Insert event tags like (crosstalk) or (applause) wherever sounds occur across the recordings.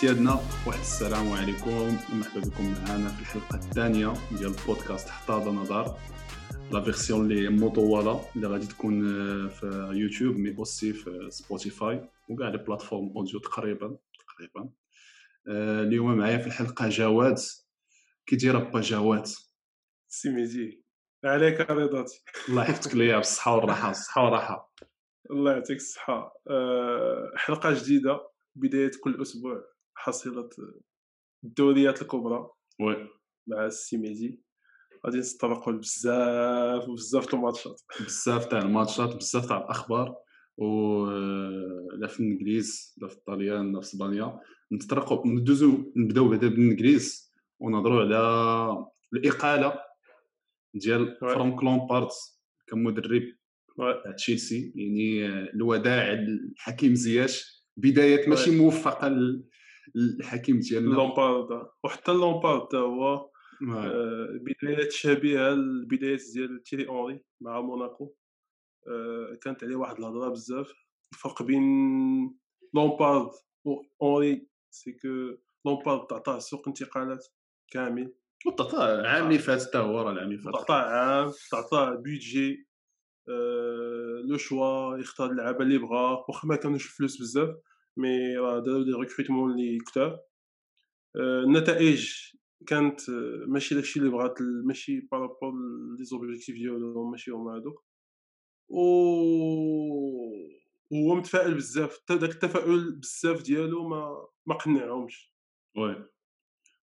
ديالنا واحد السلام عليكم. ومرحبا بكم معنا في الحلقة الثانية ديال البودكاست حتى نظر. la version اللي مطولة اللي غادي تكون آه، في YouTube mais aussi في Spotify وكاع les plateformes audio تقريبا تقريبا. آه، اليوم معايا في الحلقة جواد. كي داير با جواد؟ سي ميزي عليك رضاتي الله يحفظك ليا بالصحة والراحة الصحه والراحة. الله يعطيك الصحة. أه حلقة جديدة بداية كل أسبوع. حصيلة الدوريات الكبرى oui. مع السي ميزي غادي نتطرقوا لبزاف وبزاف الماتشات. بزاف تاع الماتشات بزاف تاع الأخبار و لا في الإنجليز لا في الطليان لا في إسبانيا. نتطرقوا ندوزو نبداو بعدا بالإنجليز ونهضروا على الإقالة ديال. فرانك لامبارد كمدرب تشيلسي. يعني الوداع لحكيم زياش. بداية ماشي موفقة للحكيم ديالنا. لامبارد وحتى لامبارد تا هو oui. أه بدايات شبيهة للبدايات ديال تيري اونري مع موناكو. أه كانت عليه واحد الهضرة بزاف. الفرق بين لامبارد و اونري c'est que لامبارد تعطاه سوق انتقالات كامل. وطاطا العام اللي فات حتى هو راه العام اللي فات. تعطاه عام تعطاه budget آه، le choix يختار اللعابه اللي بغا واخا ما كانوش الفلوس بزاف. mais راه داروا des recrutements اللي كتار آه، النتائج كانت آه، ماشي داكشي اللي بغات ماشي par rapport les objectifs ديالو ماشي هما هادوك. و هو متفائل بزاف داك التفاؤل بزاف ديالو ما ما قنعهمش. Oui.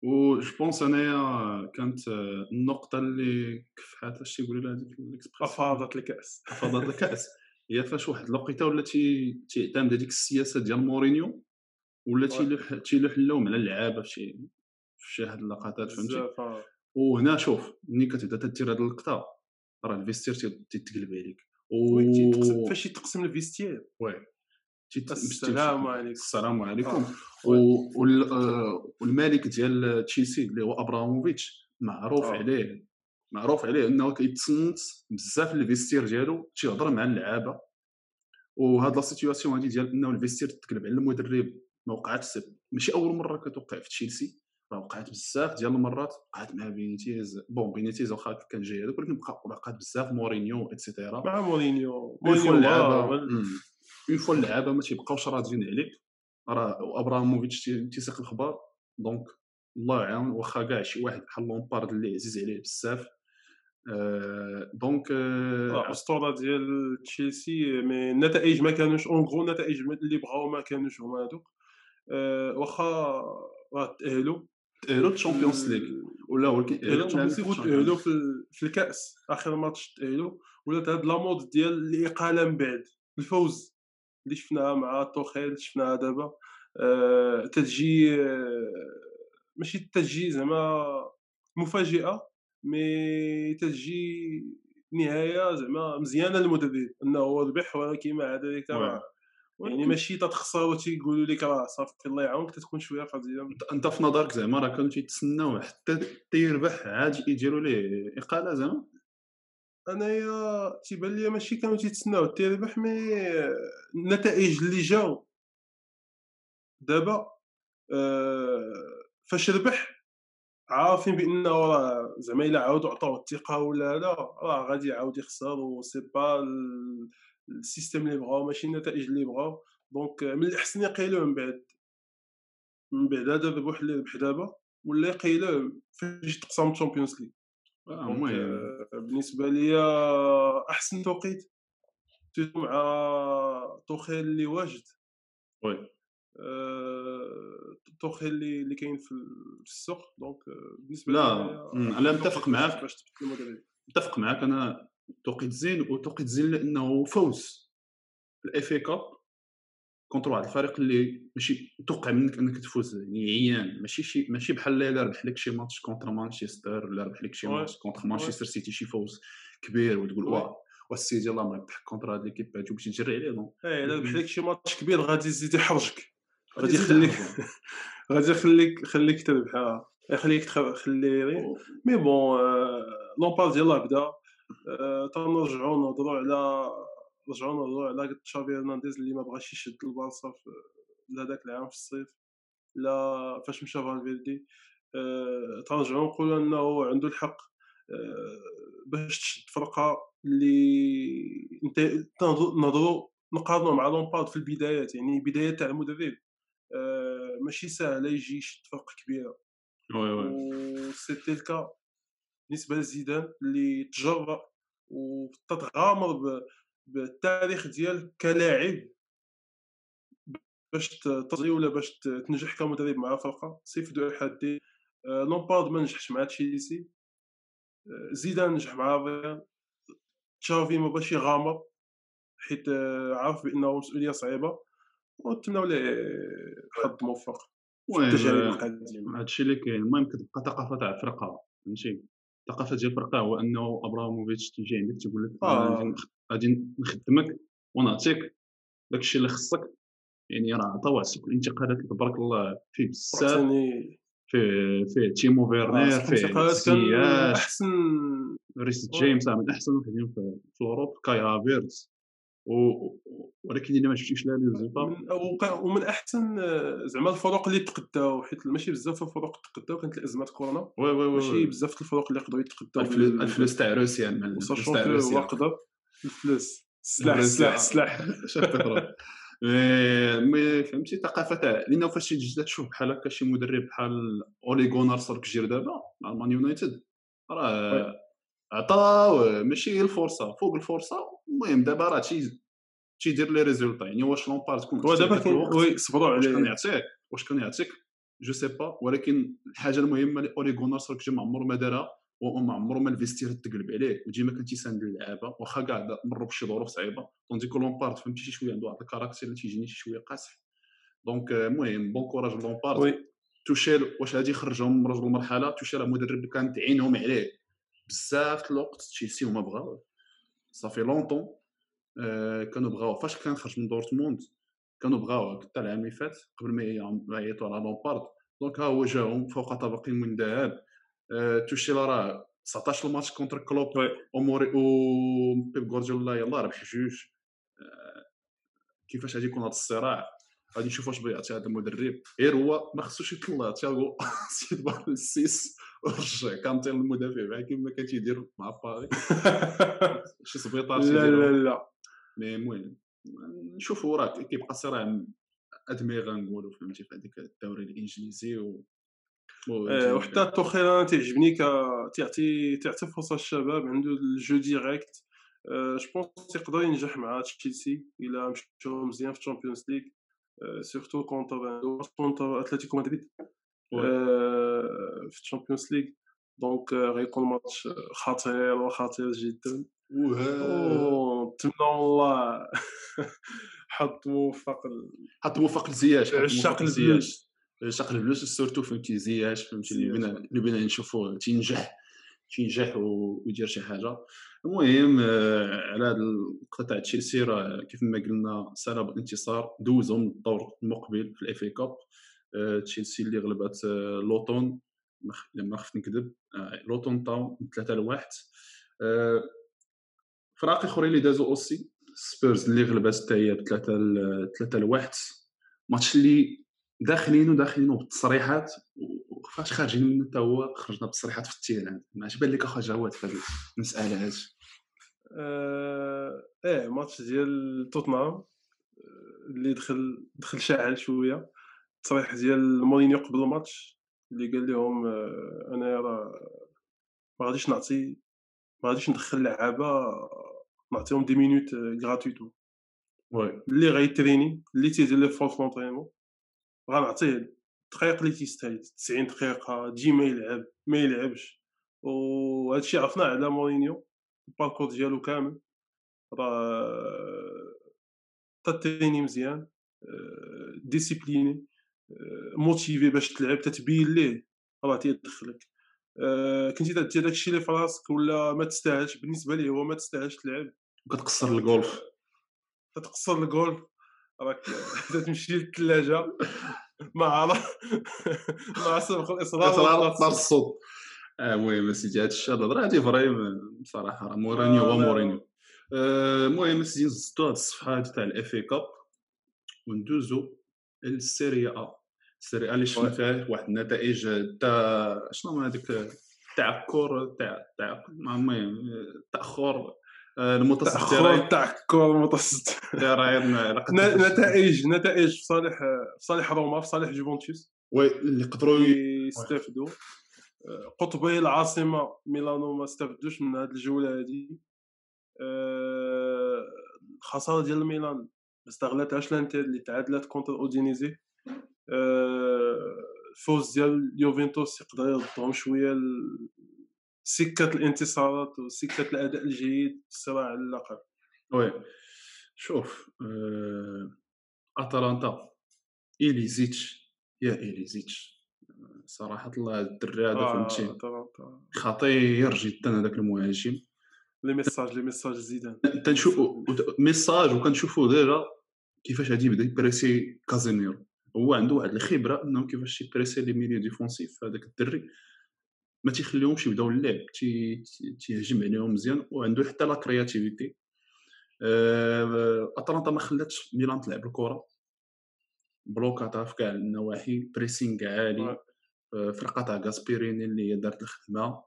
و je pense أنايا كانت آه، النقطة اللي كفحات اش تيقولوا لها هذيك ال expression؟ أفاضت الكأس. فضات الكأس. (laughs) هي فاش واحد الوقيته ولا تي- تيعتمد هذيك السياسة ديال مورينيو ولا تيلوح تيلوح اللوم على اللعابة في شي في شي هاد اللقطات فهمتي؟ آه. وهنا شوف ملي كتبدا تدير هاد اللقطه راه ال vestiaire تي- تيتقلب عليك. و فاش يتقسم الفيستير وي. السلام عليكم. السلام عليكم. آه. آه، والمالك ديال تشيلسي اللي هو ابراموفيتش معروف آه. عليه معروف عليه إنه كيتصنت بزاف ال vestiaire ديالو تيهضر مع اللعابة. وهاد la situation هادي ديال إنه ال vestiaire تقلب على المدرب ما وقعتش ماشي أول مرة كتوقع في تشيلسي راه وقعت بزاف ديال المرات وقعت مع بينيتيز bon بينيتيز واخا كان جاي هذاك ولكن بقى وقعت بزاف مورينيو et cetera مع مورينيو. مورينيو اللعابة Une fois اللعابة ما تيبقاوش راضيين عليك. راه أبراموفيتش تي- تيسيق الخبار. donc الله يعاون واخا كاع شي واحد بحال لامبارد اللي عزيز عليه بزاف. donc آه، آه، اسطوره ديال تشيلسي mais النتائج ما كانوش en gros النتائج اللي بغاو ما كانوش هما هادوك آه، واخا راه تاهلوا تاهلوا ال Champions League ولا ولكن تاهلوا وتاهلوا في ال- في الكاس اخر ماتش تاهلوا ولات هاد لامود ديال الاقاله من بعد الفوز اللي شفناها مع توخيل شفناها دابا تتجي آه، ماشي تتجي زعما مفاجئه مي تتجي نهاية زعما مزيانة للمدرب إنه ربح ولكن مع ذلك يعني ماشي تتخسر وتيقولوا لك راه صافي الله يعاونك تتكون شوية قضية. انت في نظرك زعما راه كانوا تيتسناو حتى تيربح عاد يديروا ليه إقالة زعما؟ أنايا تيبان لي ماشي كانوا تيتسناو تيربح mais النتائج اللي جاو. دابا آه، فاش ربح عارفين بانه راه زعما الا عاودوا عطاوه الثقة ولا لا؟ راه غادي يعاود يخسر و c'est pas ال- ال système اللي بغاو ماشي النتائج اللي بغاو. donc من الأحسن يقيلوه من بعد. من بعد هذا الربح اللي ربح دابا. ولا يقيلوه فاش تقسم ال Champions League آه، آه، بالنسبة لي أحسن توقيت. مع توخيل اللي واجد. Oui. آه، توخيل اللي اللي كاين في السوق. donc آه، بالنسبة لا، مم، أنا متفق معاك. باش تبدل المدرب متفق معك أنا توقيت زين وتوقيت زين لأنه فوز. ال FA Cup contre واحد. الفريق اللي ماشي متوقع منك أنك تفوز يعني عيان ماشي شي ماشي بحال الا ربح لك شي match contre مانشستر ولا ربح لك شي. match contre مانشستر سيتي شي فوز كبير وتقول. واه والسيدي الله مربح contre هاد l'équipe هادي باش تجري عليه. donc إيه إلا ربح لك شي ماتش كبير غادي يزيد يحرجك. غادي يخليك. غادي يخليك خليك تربح آه. يخليك تخ- خلي mais bon آه، لامبارد يلاه بدا آه، تنرجعوا نهضروا على رجعوا نهضروا على تشافي هرنانديز اللي ما بغاش يشد البارسا في لهذاك العام في الصيف. لا فاش مشى فالفيردي آه، تنرجعو نقولو أنه عنده الحق آه، باش تشد فرقة اللي انت نهضروا نقارنوا مع لومبارد في البدايات يعني بدايات تاع المدرب. آه، ماشي ساهله يجي يشد فرقه كبيرة. Oui oui. c'était le cas بالنسبة لزيدان اللي تجرأ وتتغامر بالتاريخ ديالك كلاعب باش تطري ولا باش تنجح كمدرب مع فرقة. سيف ذو حدين آه، لامبارد ما نجحش مع تشيلسي. آه، زيدان نجح مع ريال. تشافي ما باش يغامر حيت آه، عارف بأنه مسؤولية صعيبة. ونتمنوا ليه حظ موفق في التجارب القادمه هادشي اللي كاين. المهم كتبقى ثقافة تاع الفرقة فهمتي؟ الثقافه ديال الفرقة هو أنه أبراموفيتش تيجي عندك تيقول لك آه. غادي نخدمك ونعطيك داكشي اللي خصك. يعني راه عطاو عسك الانتقالات تبارك الله فيه بزاف. فيه فيه تيمو فيرنير فيه زياش أحسن. ريس جيمس من أحسن المهاجمين في, في اوروبا كاي هافيرتس. ولكن إلا ما شفتيش les résultats ومن أحسن زعما الفروق اللي تقداو حيت ماشي بزاف الفروق تقداو كانت الأزمات كورونا. Oui oui oui ماشي بزاف الفروق اللي يقدروا يتقداو الفلوس تاع روسيا الفلوس تاع روسيا. قدر الفلوس. السلاح السلاح السلاح mais فهمتي ثقافه تاع لأنه فاش تجي تشوف بحال هكا شي مدرب بحال اولي جونار سولكجير دابا مع مان يونايتد. راه عطاو ماشي الفرصة فوق الفرصة المهم دابا راه تي تيدير les résultats. يعني واش لامبارد تكون هو دابا oui صبروا عليه واش كان يعطيك واش كان يعطيك je sais pas. ولكن الحاجة المهمة اللي سولكجير ما عمره ما دارها وما عمره ما ال vestiaire تقلب عليه. وديما كان تيساند اللعابة واخا كاع مروا بشي ظروف صعيبة. Tandis que لامبارد فهمتي شي شوية عنده واحد ال caractère اللي تيجيني شي شوية قاصح donc المهم bon courage لامبارد oui. توشيل واش غادي يخرجهم من رجل المرحله توشيل مدرب اللي كانت عينهم عليه. بزاف الوقت تشيلسي وما بغاو صافي longtemps آه كانوا بغاو فاش كان خرج من دورتموند كانوا بغاو حتى العام اللي فات قبل ما يعيطوا على لامبارد donc ها هو جاهم فوق طبق من ذهب توشيل راه 19 ال match contre كلوب وموري و بيب غوارديولا يلاه ربح جوج كيفاش غادي يكون هذا الصراع غادي نشوف واش بغيتي هذا المدرب غير هو ما خصوش يطلع تياغو (laughs) سيد السيس ورجع كانتي المدافع بحال كيما كان تيدير مع باري (laughs) شي سبيطار لا لا لا. mais المهم نشوفوا راه كيبقى صراع ادمي غنقولوا فهمتي في هذيك الدوري الإنجليزي و آه، وحتى توخيل أنا تيعجبني تيعطي تيعطي فرصة للشباب عنده le jeu direct je pense يقدر ينجح مع تشيلسي إلا مشاو مزيان في الشامبيونز ليغ surtout contre contre اتلتيكو مدريد في الشامبيونز ليغ donc غيكون ماتش خطير وخطير جدا نتمنى والله حظ موفق حظ موفق لزياش عشاق البلوز عشاق البلوز surtout فهمتي زياش فهمتي اللي بينا نشوفوه تينجح تينجح ويدير شي حاجة. المهم على هذا النقطه تاع تشيلسي راه كيف ما قلنا سلب الانتصار دوزهم الدور المقبل في الإف إي كاب. تشيلسي اللي غلبت لوطون لما خفت نكذب. لوطون تاون 3 لواحد فراق آخرين اللي دازو aussi. سبيرز اللي غلبت حتى هي ب 3 3 لواحد ماتش اللي داخلين وداخلين بالتصريحات وفاش خارجين منه حتى هو خرجنا بالتصريحات في ال terrain ما بان لك اخا جواد في هذه المساله هذه آه إيه ماتش ديال توتنهام اللي دخل دخل شاعل شوية. التصريح ديال مورينيو قبل الماتش اللي قال لهم آه أنا راه ما غاديش نعطي ما غاديش ندخل لعابة نعطيهم des minutes gratuites oui. اللي غيتريني اللي تيدير les efforts l'entraînement غنعطيه الدقائق اللي تيستاهل 90 دقيقة تجي ما يلعب ما يلعبش. وهادشي عرفناه على مورينيو ال parcours ديالو كامل. راه تتريني مزيان discipliné motivé باش تلعب تتبين ليه راه تيدخلك. كنتي دير داكشي اللي في راسك ولا ما تستاهلش؟ بالنسبة ليه هو ما تستاهلش تلعب. كتقصر الجولف تتقصر الجولف راك (laughs) تمشي للثلاجه مع (laughs) مع سبق الإصرار طار الصوت. المهم اسيدي هذا الشيء الهضره هذه vraiment بصراحة مورينيو هو مورينيو. المهم اسيدي نزدو هاد الصفحة تاع ال FA Cup وندوزو للسيريا ا السيري اللي شفنا فيها واحد النتائج تاع شنو هذيك تاع الكور تاع تاع المهم تأخر آه، تأخر تاع الكور المتوسط نتائج نتائج في صالح في صالح روما في صالح جوفنتوس. oui اللي قدروا يستافدوا آه، قطبي العاصمة ميلانو ما استفدوش من هذه الجولة هذه الخساره ديال الميلان ما استغلتهاش لانتر اللي تعادلات contre أودينيزي. الفوز ديال يوفنتوس يقدر يردهم شوية سكة الانتصارات وسكة الأداء الجيد الصراع على اللقب oui شوف أه... أتلانتا إيليتشيتش يا إيليتشيتش صراحة الله الدري هذا آه فهمتي خطير جدا هذاك المهاجم. les messages les messages زيدان. تنشوفوا message وكنشوفوا déjà كيفاش غادي يبدا يبريسي كازيميرو. هو عنده واحد الخبرة إنه كيفاش يبريسي les milieux défensifs هذاك الدري. ما تيخليهمش يبداو اللعب تيهجم عليهم مزيان وعنده حتى la créativité اتلانتا ما خلاتش ميلان تلعب الكرة. بلوكاتها في كاع النواحي بريسينغ عالي. أه فرقة تاع غاسبيريني اللي هي دارت الخدمة.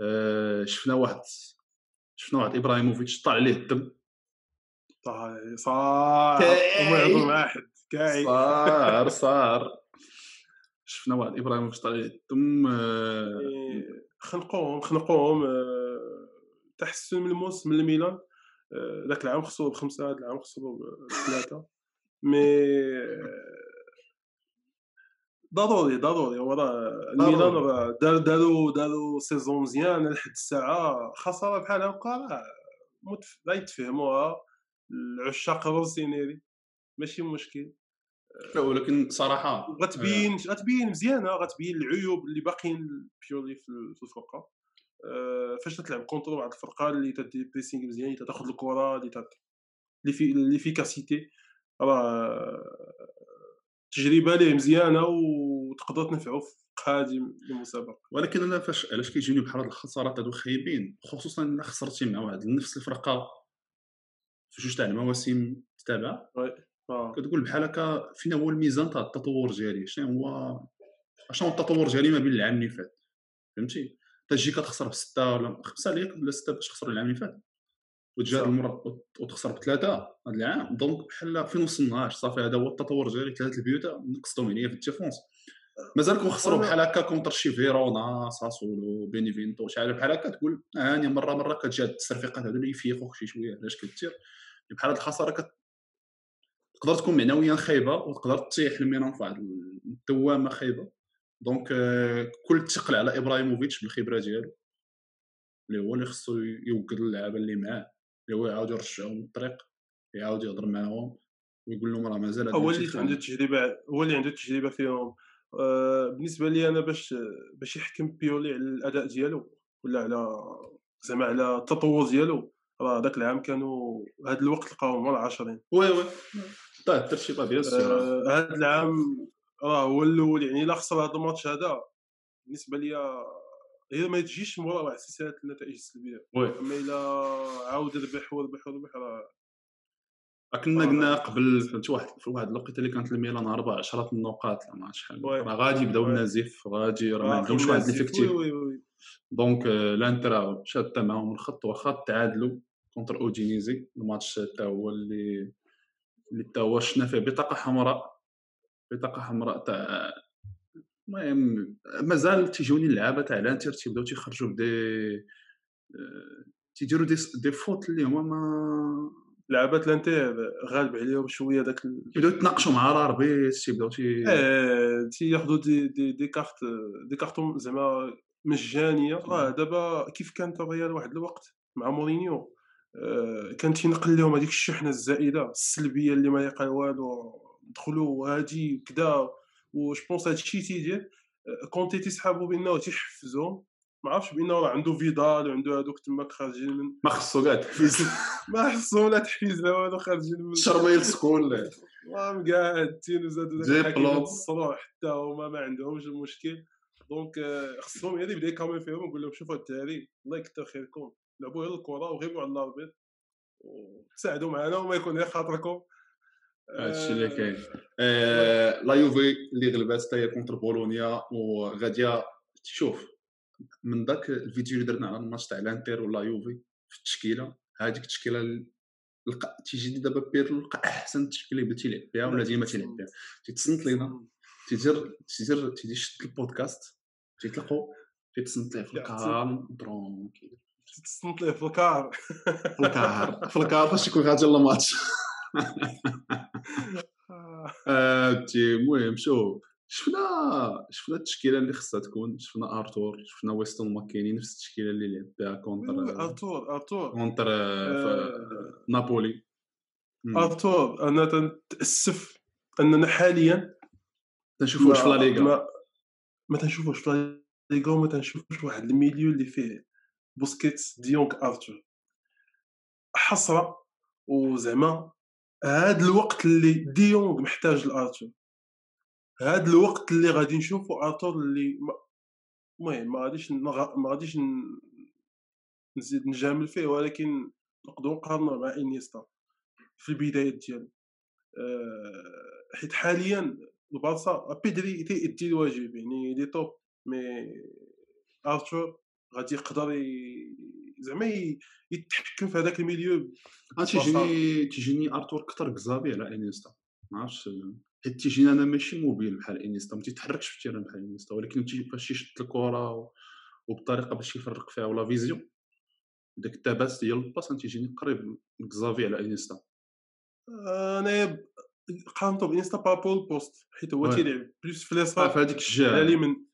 أه شفنا واحد شفنا واحد إبراهيموفيتش طلع عليه الدم. طاح صار وما يهضر مع احد كاعي. صار صار. شفنا واحد ابراهيموفيتش طلع عليه الدم آه، إيه، خنقوهم خنقوهم آه، تحسن من الموسم من الميلان آه، ذاك العام خسروا بخمسة هذا العام خسروا بثلاثة. mais ضروري ضروري وراه الميلان راه دار داروا داروا saison مزيان لحد الساعة خساره بحال هكا راه لا يتفهموها العشاق روسينيري ماشي مشكل. ولكن صراحة غتبين. غتبين مزيانة غتبين العيوب اللي باقيين بيولي في الفرقة آه فاش تلعب contre واحد الفرقة اللي تدي pressing مزيان اللي تاخذ الكرة اللي اللي في l'efficacité راه تجربة ليه مزيانة وتقدر تنفعو في قادم المسابقه ولكن أنا فاش علاش كيجيني بحال هاد الخسارات هادو خايبين خصوصا الا خسرتي مع واحد نفس الفرقة في جوج تاع المواسم تتابع. كتقول بحال هكا فين هو الميزان تاع التطور ديالي شنو هو؟ شنو التطور ديالي ما بين العام اللي فات؟ فهمتي؟ تجي كتخسر بستة ولا خمسة عليك ولا ستة باش تخسر العام اللي فات. وتجي المرة وتخسر بثلاثة هاد العام. donc بحال فين وصلناش صافي هذا هو التطور ديالي ثلاثة البيوت نقصتهم عليا في ال défense. مازال خسروا بحال هكا contre شي فيرونا ساسولو بينيفينتو شحال بحال هكا تقول هاني مرة مرة كتجي هاد التصرفيقات هادو اللي يفيقوك شي شوية علاش كدير؟ بحال هاد الخسارة. تقدر تكون معنويا خايبة وتقدر تطيح الميلان في واحد الدوامة خايبة. دونك كل الثقل على إبراهيموفيتش بالخبرة ديالو. اللي هو اللي خصو يوقد اللعابة اللي معاه. اللي هو يعاود يرجعهم للطريق يعاود يهضر معاهم ويقول لهم راه مازال هو اللي عنده تجربه هو اللي عنده تجربه فيهم. آه بالنسبة لي أنا باش باش يحكم بيولي على الأداء ديالو ولا على زعما على التطور ديالو. راه ذاك العام كانوا هذا الوقت لقاوهم ورا 10 oui oui. طيب الترشيبه آه، ديال هذا العام راه هو الأول يعني إلا خسر هذا الماتش هذا بالنسبة لي هي ما تجيش مورا واحد سلسله النتائج السلبية. أما إلا عاود ربح وربح وربح راه كنا قلنا قبل فهمتي واحد في واحد الوقيته اللي كانت الميلان أربع عشرات النقاط ما شحال. راه غادي يبداو النزيف غادي راه ما عندهمش واحد l'effectif donc الانترا شاد معاهم الخط واخا تعادلوا contre أودينيزي الماتش حتى هو اللي اللي حتى هو شفنا فيه بطاقة حمراء بطاقة حمراء تاع المهم مازال تيجوني اللعابة تاع الانتر تيبداو تيخرجوا بدي آه، تيديروا des, des fautes اللي هما ما لعبات الانتر غالب عليهم شوية داك يبداو يتناقشوا مع l'arbitre تيبداو تي آه تياخذوا des des des cartes دي كارتون زعما مجانية. راه دابا كيف كانت الريال واحد الوقت مع مورينيو؟ كان تينقل لهم هذيك الشحنة الزائدة السلبية اللي ما يقال والو دخلوا هادي كذا وش بونس هذا الشيء تيدير كونتي تيسحابوا بانه تيحفزهم ما عرفتش بانه راه عنده فيدال وعنده هذوك تماك خارجين من ما خصو كاع تحفيز. (laughs) ما خصو لا تحفيز لا والو خارجين من شرميل سكول المهم قاعدين وزادوا الصروح حتى هما ما عندهمش المشكل donc خصهم غير يبدا يكالمي فيهم ويقول لهم شوفوا الدراري الله يكثر خيركم. لعبوا غير الكره وغيبوا على l'arbitre وساعدوا معنا وما يكون غير خاطركم هادشي اللي كاين. آه، لا يوفي اللي غلبات حتى هي contre بولونيا وغادية شوف من ذاك الفيديو اللي درنا على الماتش تاع الانتر ولا يوفي في التشكيلة هذيك التشكيلة لقى تيجي دابا بيرلو لقى أحسن تشكيلة اللي بدا تيلعب بها ولا ديما تيلعب بها تيتصنت لينا تيدير تيدير يشد البودكاست تيتلقوا تيتصنت ليه في ال calme tranquille تصنت ليه في الكار. في الكار. في الكار فاش يكون غادي يلا ماتش (laughs) هادشي المهم شوف شفنا شفنا التشكيلة اللي خصها تكون شفنا آرتور شفنا ويستون ماكيني نفس التشكيلة اللي لعب بها contre آرتور آرتور. contre آه، نابولي. آرتور أنا تنتأسف أننا حاليا تنشوفوش في لا ليغا. ما تنشوفوش في لا ليغا وما تنشوفوش واحد ال milieu اللي فيه بوسكيتس ديونغ ارتور. حسره وزعما هاد الوقت اللي ديونغ محتاج لارتور. هاد الوقت اللي غادي نشوفو ارتور اللي المهم ما غاديش ما غاديش نزيد نجامل فيه ولكن نقدروا نقارنوه مع انيستا في البدايات ديالو. آه، حيت حاليا البارسا بيدري تيأدي الواجب يعني il est top mais ارتور غادي يقدر زعما يتحكم في هذاك ال milieu آه، تيجيني تيجيني ارتور كثر كزافي على انيستا ما عرفتش حيت تيجيني أنا ماشي موبيل بحال انيستا ما تيتحركش في ال terrain بحال انيستا ولكن فاش يشد الكره وبطريقة باش يفرق فيها و la vision داك التبات ديال ال passe تيجيني قريب كزافي على انيستا أنا قارنتو بإنستا par rapport ال poste حيت هو. تيلعب plus في آه، اليسار في هذيك على الجهه اليمين.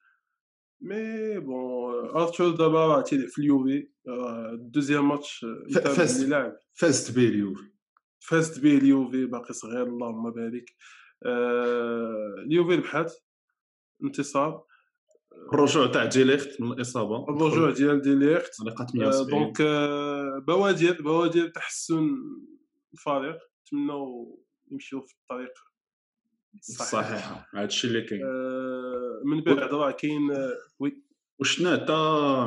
mais bon ارتور دابا راه تيلعب في اليوفي راه ال deuxième match فاز. اللي لعب فازت به اليوفي فازت به اليوفي باقي صغير اللهم بارك. آه، اليوفي ربحات انتصار. الرجوع تاع ديليخت من الإصابة الرجوع ديال ديليخت. آه، 170 donc آه، بوادر بوادر تحسن الفريق نتمنوا يمشيو في الطريق الصحيح. صحيحه هذا الشيء اللي كاين. آه، من بعد راه كاين آه، oui. وشنا حتى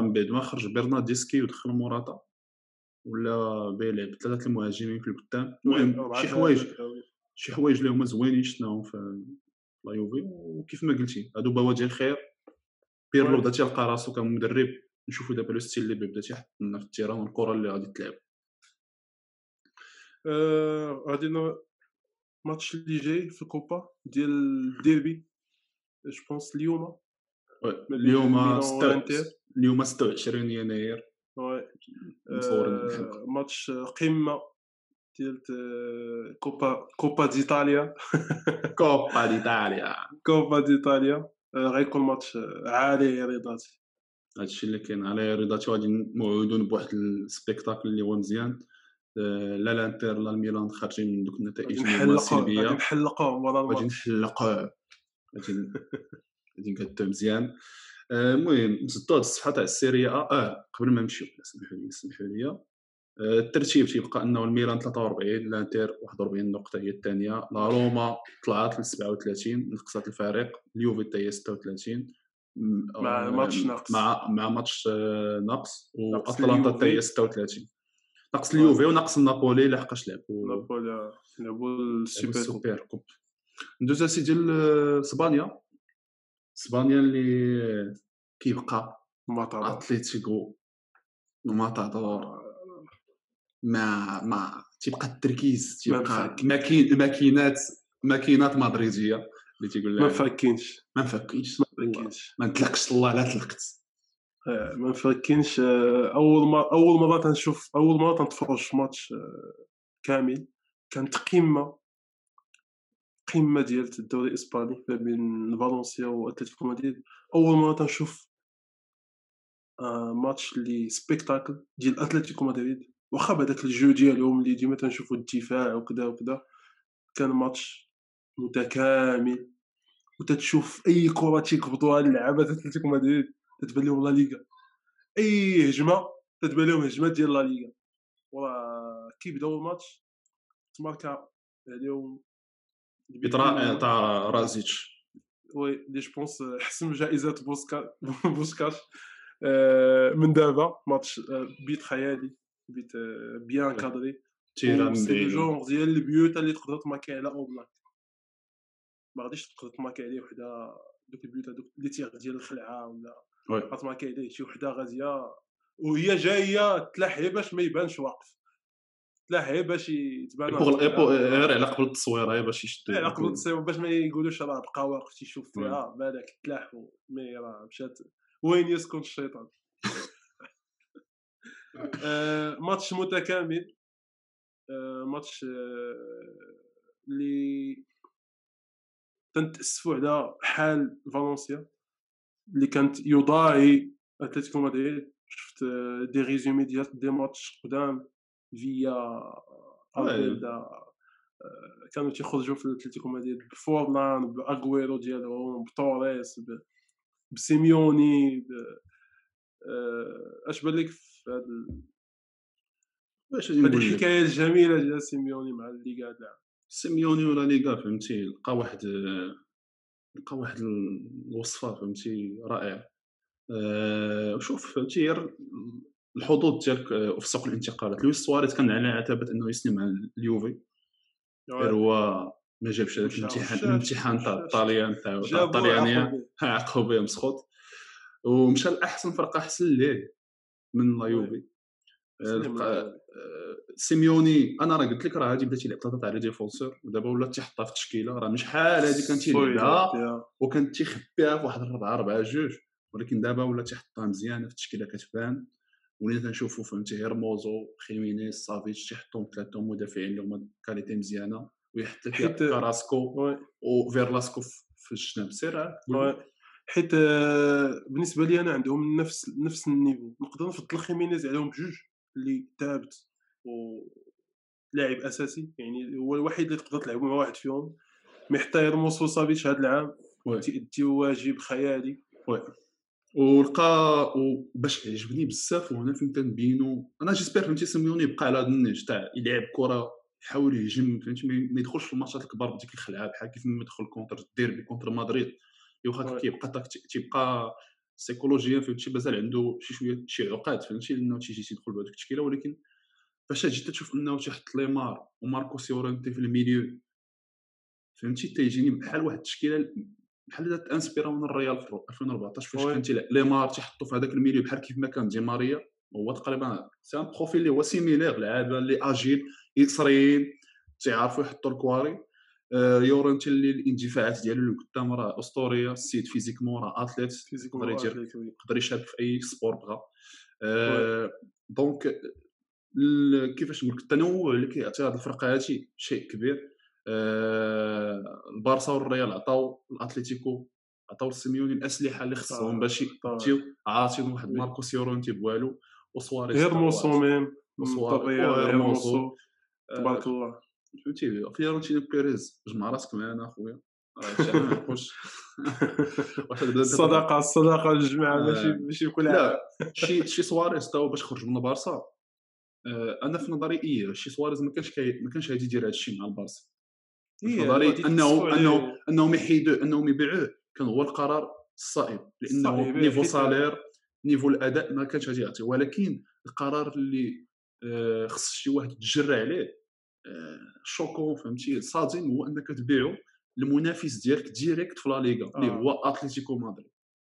من بعد ما خرج برناردسكي ودخل موراتا؟ ولا بيلعب ثلاثة المهاجمين في القدام. المهم شي حوايج. شي حوايج اللي هما زوينين شفناهم في لا يوفي. وكيف ما قلتي هادو بوادر الخير. بيرلو. بدأ تيلقى راسو كمدرب. نشوفوا دابا le style اللي بدأ تيحط لنا في ال terrain والكره اللي غادي تلعب. آه، غادي الماتش اللي جاي في الكوبا ديال الديربي. je pense اليوم اليوم. اليوم 26 يناير آه،. ماتش قمه ديال كوبا كوبا ديتاليا كوبا ديتاليا كوبا ديتاليا غيكون ماتش عالي رضاتي هادشي اللي كاين على رضاتي غادي موعودون بواحد السبيكتاكل اللي هو مزيان لا الانتر لا الميلان خارجين من دوك النتائج غادي اللي هما نحلقوا سلبيه غادي نحلقوا ورا غادي الماتش نحلقوه غادي نقادو مزيان. آه، المهم نسدو هاد الصفحة تاع السيريا. آه, آه قبل ما نمشيو سمحوا لي سمحوا لي. آه، الترتيب تيبقى أنه الميلان 43 الإنتر 41 نقطة هي الثانية. لا روما طلعت ل 37 نقصت الفريق اليوفي حتى هي 36 م- مع ماتش ناقص. مع مع ماتش ناقص واتلانتا حتى هي اليوفي. 36 ناقص اليوفي وناقص النابولي لحقاش لعبوا. نابولي لعبوا السوبر coupe. ندوز اسيدي لاسبانيا اسبانيا اللي كيبقى مطار اتليتيكو وماتادور ما ما تيبقى التركيز تيبقى. ماكين ماكينات ماكينات مدريدية اللي تيقول ما فاكينش ما نفكيش ما فاكينش ما نطلقش الله لا طلقت. آه، ما فاكينش آه، أول ما أول مرة تنشوف أول مرة تنتفرج في ماتش آه، كامل. كانت قمة. قمه ديال الدوري الإسباني ما بين فالنسيا وأتلتيكو مدريد. أول مرة تنشوف آه، ماتش اللي سبيكتاكل ديال أتلتيكو مدريد. واخا بهذاك الجو ديالهم اللي ديما تنشوفوا الدفاع وكذا وكذا كان ماتش متكامل. وتتشوف أي كرة تيقبضوها اللعابة ديال أتلتيكو مدريد تتبان لهم لا ليغا. أي هجمة تتبان لهم هجمة ديال لا ليغا. وراه كي بداو الماتش. تماركا عليهم. بيطرا تاع رأزيتش. وي لي جو بونس حسم جائزة بوسكا (laughs) بوسكاش. آه، من دابا ماتش آه، بيت خيالي بيت آه، بيان كادري. تيرا من سي بعيد جونغ ديال البيوت اللي تقدر تماكي على اوبلاك ما غاديش تقدر تماكي عليه وحدة دوك البيوت هذوك اللي تيغ ديال الخلعة ولا وي. غتماكي عليه شي وحدة غاديه وهي جاية تلاحي باش ما يبانش واقف. تلاحي باش يتبان بوغ ايبو غير على قبل التصويره باش يشدو إيه، على قبل تصيب باش ما يقولوش راه بقى واقف تيشوف. فيها بالك تلاح مي راه مشات. وين يسكن الشيطان؟ (laughs) آه، ماتش متكامل. آه، ماتش آه، اللي تنتأسفوا على حال فالنسيا اللي كانت يضاهي أتلتيكو مدريد. شفت آه، دي ريزومي ديال دي ماتش قدام. فيا الفيلدا آه، كانوا تيخرجوا في اتلتيكو مدريد بفورلان باغويرو ديالهم بتوريس بسيميوني. آه، اش بان لك في نقول لك الحكاية الجميله ديال سيميوني مع الليغا هاد العام سيميوني ولا ليغا فهمتي لقى واحد لقى واحد الوصفه فهمتي رائعه أه شوف فهمتي الحظوظ ديالك آه، في سوق الانتقالات. لويس سواريز كان على عتبه إنه يسني مع اليوفي. غير هو ما جابش هذاك الامتحان الامتحان تاع الطاليان تاع الطليانيه عقبوا (laughs) به. مسخوط. ومشى لأحسن فرقة أحسن ليه من لا يوفي. آه،. آه، سيميوني أنا راه قلت لك راه هادي بدا تيلعب ثلاثة تاع les défenseurs. ودابا ولا تيحطها في التشكيله راه مش حال هادي كان تيلعبها. وكان تيخبيها في واحد الربعه ربعه جوج. ولكن دابا ولا تيحطها مزيانة في التشكيله كتبان. ولينا كنشوفوا فهمتي هيرموزو خيمينيز سافيتش تيحطهم ثلاثة مدافعين اللي هما qualité مزيانة ويحط لك حيت- كاراسكو oui. وفيرلاسكو في- الجناب سير. وي. حيت آه، بالنسبة لي أنا عندهم نفس نفس ال niveau. نقدر نفضل خيمينيز عليهم بجوج اللي ثابت و لاعب أساسي. يعني هو الوحيد اللي تقدر تلعب مع واحد فيهم. mais حتى هيرموسو سافيتش هذا العام. oui. تيأدي واجب خيالي. ولقى وباش عجبني بزاف وهنا فين كنبينو. أنا j'espère فهمتي سيميوني يبقى على هذا النهج تاع يلعب كرة يحاول يهجم فهمتي؟ ما يدخلش في الماتشات الكبار بديك الخلعه بحال كيف ما يدخل contre الديربي contre مدريد. واخا. كيبقى تيبقى سيكولوجيا فهمتي؟ مازال عنده شي شوية شي عقاد فهمتي؟ لأنه تيجي تيدخل بهذيك التشكيلة ولكن فاش جيت تشوف أنه تيحط ليمار وماركو سيورنتي في الميليو فهمتي؟ تيجيني بحال واحد التشكيلة بحال تأنسبيرا من الريال في 2014 فاش. كان تيلعب ليمار تيحطو في هذاك الميليو بحال كيف ما كان دي ماريا هو تقريبا سي ان بروفيل اللي هو سيميلير لعابة اللي أجيل يسريين تيعرفوا يحطوا الكواري آه، يورنتي اللي الاندفاعات ديالو اللي قدام راه أسطورية السيد فيزيكمون راه أتليت يقدر يدير. يقدر يشارك في أي سبور بغا آه، دونك كيفاش نقول التنوع اللي كيعطي هذه الفرقة هادشي شيء كبير البارسا والريال عطاو الاتليتيكو عطاو السيميوني الأسلحة اللي خصهم باش يديو عاطيهم واحد وي. ماركو سيورونتي بوالو وسواريز هيرموسو ميم. هيرموسو آه، تبارك الله. فهمتي فيورنتينو بيريز جمع راسك معانا اخويا الصداقه الصداقه الجماعة آه. ماشي ماشي كل عام. لا شي (laughs) شي سواريز تا هو باش خرج من البارسا. آه، أنا في نظري إيه شي سواريز ما كانش ما كانش غادي يدير هذا الشيء مع البارسا. إيه، نظري غادي انه يتسفوا عليه. أنه انهم يحيدوه انهم يبيعوه. كان هو القرار الصائب لأنه الصائب، niveau salaire niveau الأداء ما كانش غادي يعطي. ولكن القرار اللي آه، خص شي واحد يتجرى عليه آه، choquant فهمتي صادم هو أنك تبيعو المنافس ديالك direct في لا ليغا. اللي آه. هو أتلتيكو مدريد.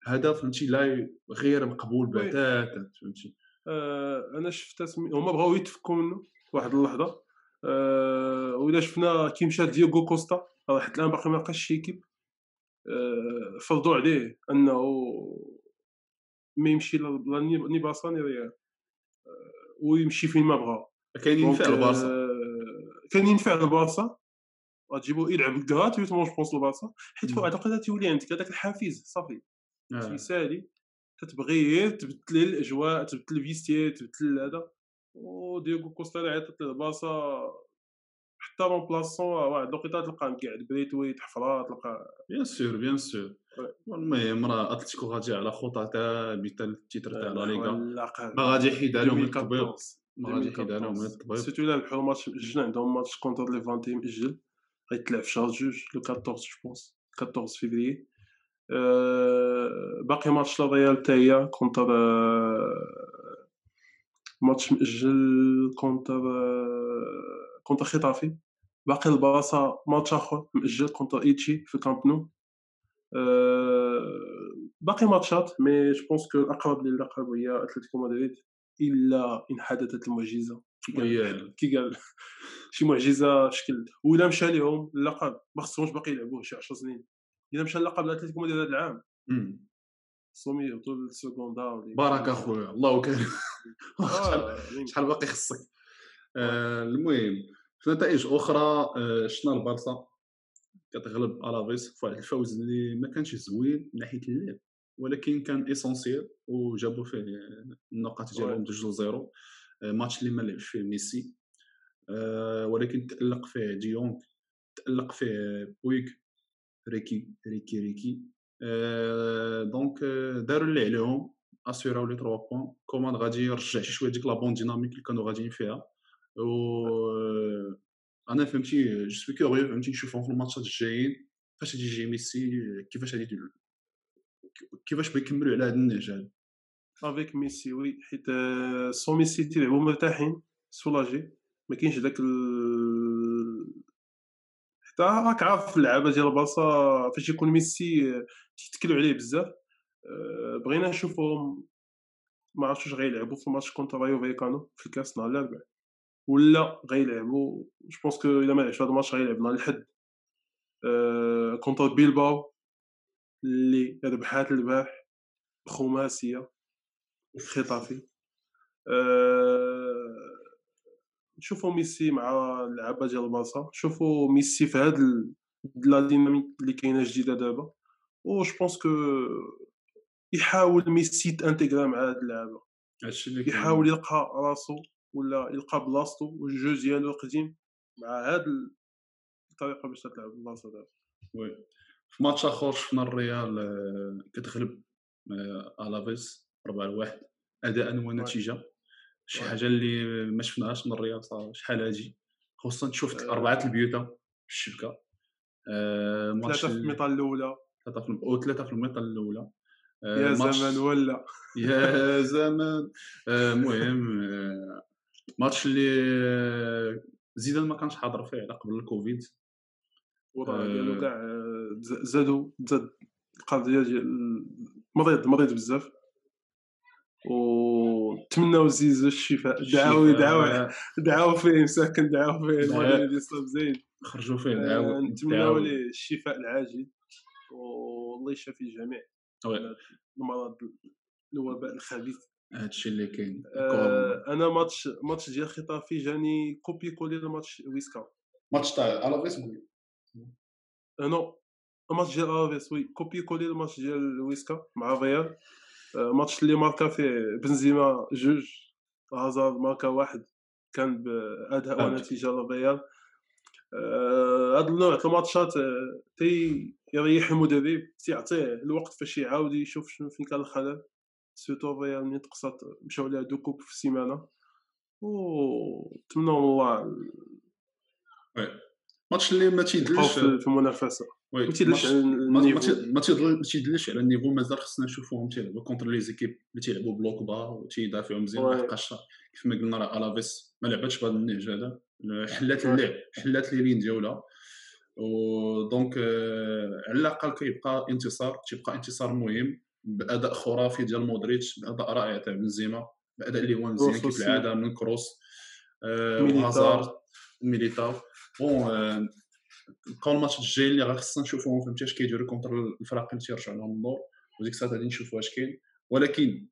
هذا فهمتي لا غير مقبول. بتاتا فهمتي. آه، أنا شفت هما بغاو يتفكوا منه واحد اللحظة. آه، وإلا شفنا كي مشى دييغو كوستا راه حتى الان باقي ما لقاش شي équipe. آه، فرضوا عليه أنه ما يمشي لا ni ni بارسا ni ريال. آه، ويمشي فين ما بغا. كاينين دونك، فعل البارسا. آه، كان ينفع البارسا. غتجيبو يلعب غراتويتمون جو بونس البارسا حيت هذا الوقت تولي عندك هذاك الحافز صافي. تيسالي تتبغي غير تبدل الأجواء تبدل الفيستير تبدل هذا. وديغو كوستا اللي عيطت للبارسا حتى رومبلاسون واحد الوقيته تلقاه قاعد بريتويت حفرات تلقى بيان سور بيان سور. المهم راه أتلتيكو غادي على خطى ثابته التيتر تاع لا ليغا. ما غادي يحيدها لهم من التطبيق 2014 ما غادي يحيدها لهم من 2014. التطبيق سيرتو إلا ربحوا الماتش مأجل عندهم ماتش كونتر ليفانتي مأجل غيتلعب في شهر جوج لو 14 جو بونس. 14 فيفري. أه باقي ماتش للريال حتى هي كونتر أه ماتش مأجل كونتر كونتر خطافي باقي البلاصه ماتش آخر مأجل كونتر إيتشي في كامب نو. باقي ماتشات mais je pense que الاقرب للقب هي أتلتيكو مدريد إلا إن حدثت المعجزة. كي قال شي معجزة شكل. ولا مشى لهم اللقب ما خصهمش باقي يلعبوه شي 10 سنين. إلا مشى اللقب لأتلتيكو مدريد هذا العام. خصهم يهبطوا لل segunda بارك أخويا. الله كريم. (laughs) شحال باقي خصك. المهم في نتائج أخرى؟ شفنا البارسا كتغلب ألافيس في واحد الفوز اللي ما كانش زوين من ناحية اللعب ولكن كان essentiel وجابوا فيه النقاط ديالهم 2 0 ماتش اللي ما لعبش فيه ميسي. ولكن تألق فيه ديونغ تألق فيه بويك ريكي ريكي ريكي. donc داروا اللي عليهم اسيراو les 3 points كومان غادي يرجع شي شوية ديك la bonne dynamique اللي كانوا غاديين فيها و أنا فهمتي je suis curieux فهمتي نشوفهم في الماتشات الجايين فاش غادي يجي ميسي كيفاش غادي كيفاش بيكملوا على هذا النهج هذا avec ميسي oui حيت سو ميسي تيلعبوا مرتاحين soulagés ما كاينش داك. حتى راك عارف اللعابة ديال البلاصة فاش يكون ميسي تيتكلوا عليه بزاف. بغينا نشوفهم ما عرفتش واش غيلعبوا في الماتش contre رايو فايكانو في الكاس نهار الاربعاء ولا غيلعبوا. je pense que إلا ما لعبش هذا الماتش غيلعب نهار الحد contre بيلباو اللي ربحات البارح. خماسية. في خطافي. أه نشوفوا ميسي مع اللعابه ديال البارسا نشوفوا ميسي في هاد la dynamique اللي كاينة جديدة دابا و je pense que يحاول ميسي تانتيغرا مع هاد اللعابة. يحاول يلقى راسو ولا يلقى بلاصتو والجو ديالو القديم مع هاد الطريقة باش تلعب البلاصه دابا. oui. في ماتش آخر شفنا الريال كتغلب الافيس 4 1 أداء ونتيجه شي حاجة اللي ما شفناهاش من صراحة شحال هادي؟ خصوصا تشوف أربعة البيوتا في الشبكة. ثلاثة في الميطال الأولى. ثلاثة في أو ثلاثة في الميطال الأولى. يا زمان ولا؟ يا زمان. المهم ماتش اللي زيدان ما كانش حاضر فيه على قبل الكوفيد. الوضع ديالو كاع زادوا زاد القضية ديال مريض مريض بزاف. وتمناو زيزو الشفاء. دعاو دعاو دعاو فيه مساكن دعاو فيه المهم يصاب زين خرجوا فيه دعاو نتمناو ليه الشفاء العاجل. والله يشافي الجميع. المرض الوباء الخبيث. هادشي اللي كاين. آه أنا ماتش ماتش ديال خطافي جاني copié collé الماتش ويسكا. ماتش تاع ألافيس آه non. ماتش ديال ألافيس oui. copié collé الماتش ديال ويسكا مع ريال آه ماتش اللي ماركا فيه بنزيما جوج هازارد ماركا واحد كان بأداء ونتيجة للريال. هاد النوع تاع الماتشات تي يريح المدرب تيعطيه الوقت فاش يعاود يشوف شنو فين كان الخلل. surtout ريال ملي تقصات مشاو لها deux coupes في السيمانة. و نتمنى الله ماتش اللي ما تيدلش. في المنافسه ما تيدلش ما تيدلش على ال niveau مازال خصنا نشوفوهم تيلعبوا contre les équipes اللي تيلعبوا bloc bas وتيدافعوا مزيان لحقاش كيف ما قلنا راه ألافيس ما لعباتش بهذا النهج هذا. حلات اللعب حلات لي لين ديالها و donc على الأقل كيبقى انتصار تيبقى انتصار مهم بأداء خرافي ديال مودريتش بأداء رائع تاع بنزيما بأداء اللي هو مزيان كيف العاده من كروس. وهازارد ميليتاو. bon بقاو الماتش الجاي اللي خصنا نشوفوهم فهمتي اش كيديروا contre الفرق اللي تيرجعوا لهم اللور وديك الساعة غادي نشوفوا اش كاين ولكن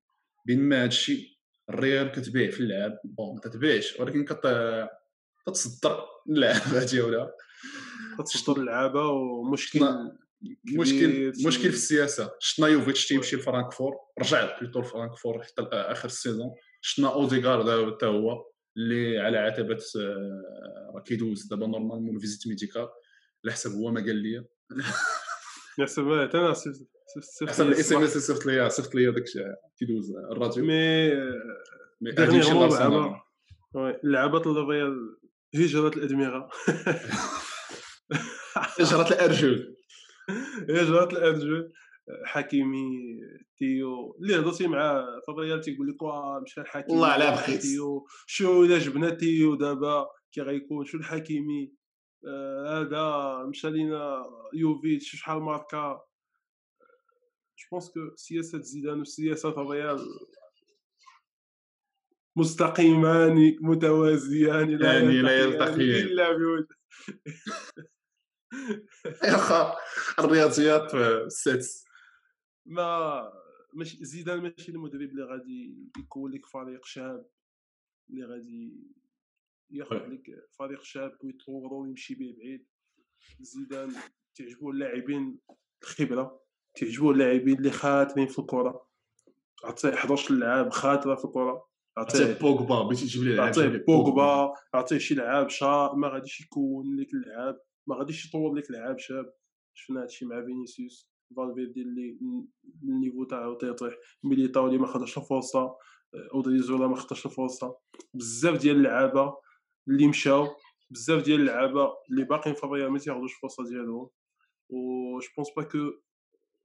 بين ما هادشي الريال كتبيع في اللعب bon ما تتبيعش ولكن كت كتصدر اللعبه ديالها كتصدر اللعابه ومشكل مشكل مشكل في السياسة شفنا يوفيتش تيمشي لفرانكفور رجع بليتو لفرانكفور حتى اخر ال saison شفنا اوديغارد حتى هو اللي على عتبه راه كيدوز دابا normalement visite médicale على حسب هو ما قال لي. حسب أنا حسب الاس ام اس صيفط لي صيفط لي داك كيدوز الراديو مي مي لارسنال لعبات الريال هجرة الأدمغة. (laughs) هجرة الأرجل. (laughs) هجرة الأرجل. حكيمي تيو اللي هضرتي مع فالريال تيقول لك واه مشى الحكيمي والله على بخيت. تيو. شو إلا جبنا تيو دابا كي غيكون شو الحكيمي؟ هذا مشى لينا يوفيتش شحال ماركا جو بونس كو سياسة زيدان وسياسه الريال مستقيمان متوازيان لا يعني لا يلتقيان. إلا بود يا اخا الرياضيات السادس. ما ماشي زيدان ماشي المدرب اللي غادي يكون لك فريق شاب اللي غادي ياخذ oui. لك فريق شاب ويطورو ويمشي به بعيد. زيدان تعجبو اللاعبين الخبرة تعجبو اللاعبين اللي خاطرين في الكرة. عطيه 11 لعاب خاطرة في الكرة. عطيه بوغبا بغيتي تجيب لي عطيه بوغبا عطيه شي لعاب شاب ما غاديش يكون لك اللعاب ما غاديش يطور لك لعاب شاب. شفنا هادشي مع فينيسيوس فالفيردي اللي ال niveau تاعو تيطيح ميليتاو اللي ما خداش الفرصة أودريزولا ما خداش الفرصة. بزاف ديال اللعابة اللي مشاو بزاف ديال اللعابة اللي باقيين في الريال ما تياخذوش الفرصه ديالهم. و je pense pas que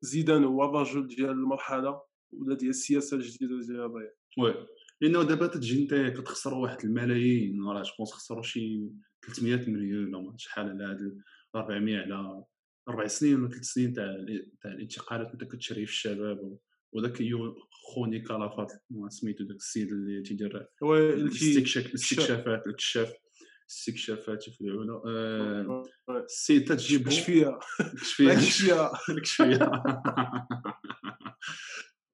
زيدان هو الرجل ديال المرحلة ولا ديال السياسة الجديدة ديال الريال. oui لأنه دابا تتجي أنت كتخسر واحد الملايين راه je pense خسروا شي 300 مليون ولا شحال على هاد 400 على أربع سنين ولا ثلاث سنين تاع تاع الانتقالات. أنت كتشري في الشباب وذاك يو خوني كلافات سميتو داك السيد اللي تيدير الاستكشافات الكشاف الاستكشافات في العلا آه، وي. السيد فيها كشفية. كش فيها كشفية. (laughs) (laughs)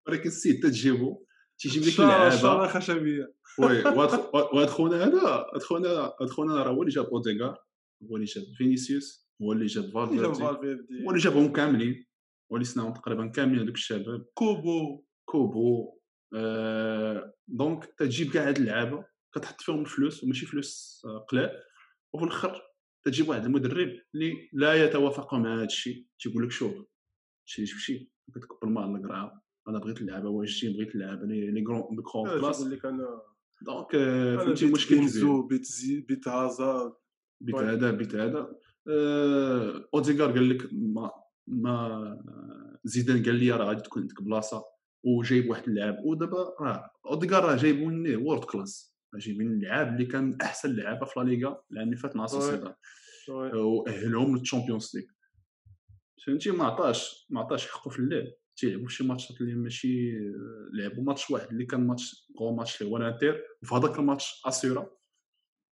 ولكن السيد تتجيبو تيجيب لك اللعابة. خشبية. وي (laughs) وهاد خونا هذا هاد خونا هاد خونا راه هو اللي جاب أوديغار هو اللي جاب فينيسيوس هو اللي جاب فالفيردي. هو اللي جابهم كاملين. هو اللي سناهم تقريبا كاملين هذوك الشباب. كوبو كوبو آه donc تجيب كاع هاد اللعابة كتحط فيهم الفلوس وماشي فلوس آه، قلال وفي الآخر تجيب واحد المدرب اللي لا يتوافق مع هذا الشيء. تيقول لك شوف شي شي كتكب الماء على القرعه أنا بغيت اللعابة واجدين بغيت اللعابة؟ les les grands grands classe تقول لك أنا دونك آه، فهمتي مشكل كبير بنزو بيت زي بيت هازارد بيت وي. هذا بيت هذا. آه، أوديغار قال لك ما ما زيدان قال لي راه غادي تكون عندك بلاصة وجايب واحد اللاعب ودابا راه أوديغار راه جايبو مني وورد كلاس جايبين اللاعب اللي كان من أحسن اللعابه في لا ليغا العام اللي فات مع سوسيداد وي. وأهلهم للتشامبيونز ليغ فهمتي؟ ما عطاش ما عطاش حقه في اللعب. تيلعبوا شي ماتشات اللي ماشي لعبوا ماتش واحد اللي كان ماتش gros match اللي هو الانتر وفي هذاك الماتش أسيرا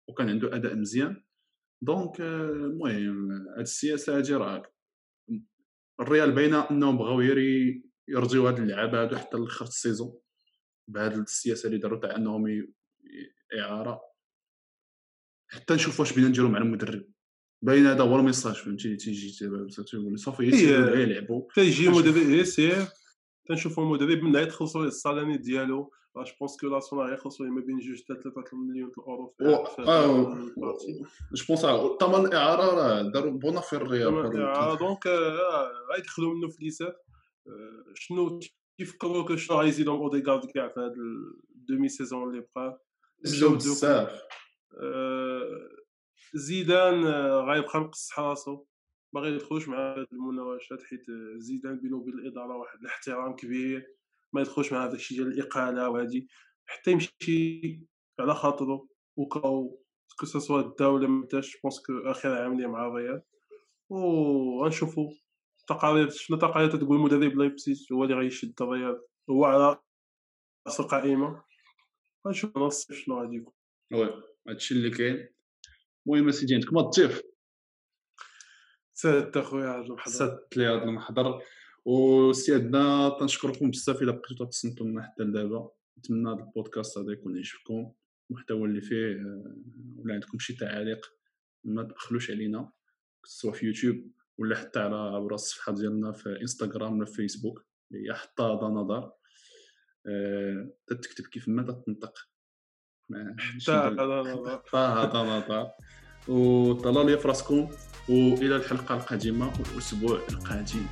وكان عنده أداء مزيان. donc آه، المهم هاد السياسة هادي راه الريال باينة أنهم بغاو يري يرجيو هاد اللعابة هادو حتى لاخر ال saison بهاد السياسة اللي داروا تاع أنهم إعارة حتى نشوف واش بينا نديرو مع المدرب باين هذا هو ال message فهمتي تيجي تيقول صافي يلعبوا تيجي. مدرب يسير تنشوفوا المدرب من عيد خلصوا السالاني ديالو جو بونس كو لا سونا غيخلصوا ما بين جوج حتى 3 مليون الاورو في في. جو بونس ثمن الاعاره راه داروا بونا في الريال آه، دونك غيدخلوا منه فليسات آه، شنو تيفكروا كو شنو غيزيدهم اوديغارد كاع في هاد الدومي سيزون اللي بقى زيدوا بزاف زيدان غيبقى مقصح راسو ما غيدخلوش مع هاد المناوشات حيت زيدان بينه وبين الاداره واحد الاحترام كبير ما يدخلوش مع هذاك الشيء ديال الإقالة وهادي حتى يمشي على خاطرو وكاو كو ولا ما داش بونس آخر عام ليه مع الريال. وغنشوفوا تقارير شنو تقارير تقول مدرب لايبسيج هو اللي غيشد الريال؟ هو على رأس القائمة. غنشوف نص شنو غادي يكون. وي هادشي اللي كاين. المهم أسيدي عندك ما الضيف. ساد اخويا عبد المحضر. سات لي هذا المحضر. وسيادنا تنشكركم بزاف إلا بقيتو تصنتوا لنا حتى لدابا. نتمنى هذا البودكاست هذا يكون يعجبكم المحتوى اللي فيه آه، ولا عندكم شي تعاليق ما تبخلوش علينا سواء في يوتيوب ولا حتى على عبر الصفحة ديالنا في إنستغرام ولا في فيسبوك اللي هي حتى هذا نظر. آه، تكتب كيف ما تنطق. ديال- هذا نظر. (laughs) حتى هذا نظر. وطلال لي في راسكم وإلى الحلقة القادمة والأسبوع القادم.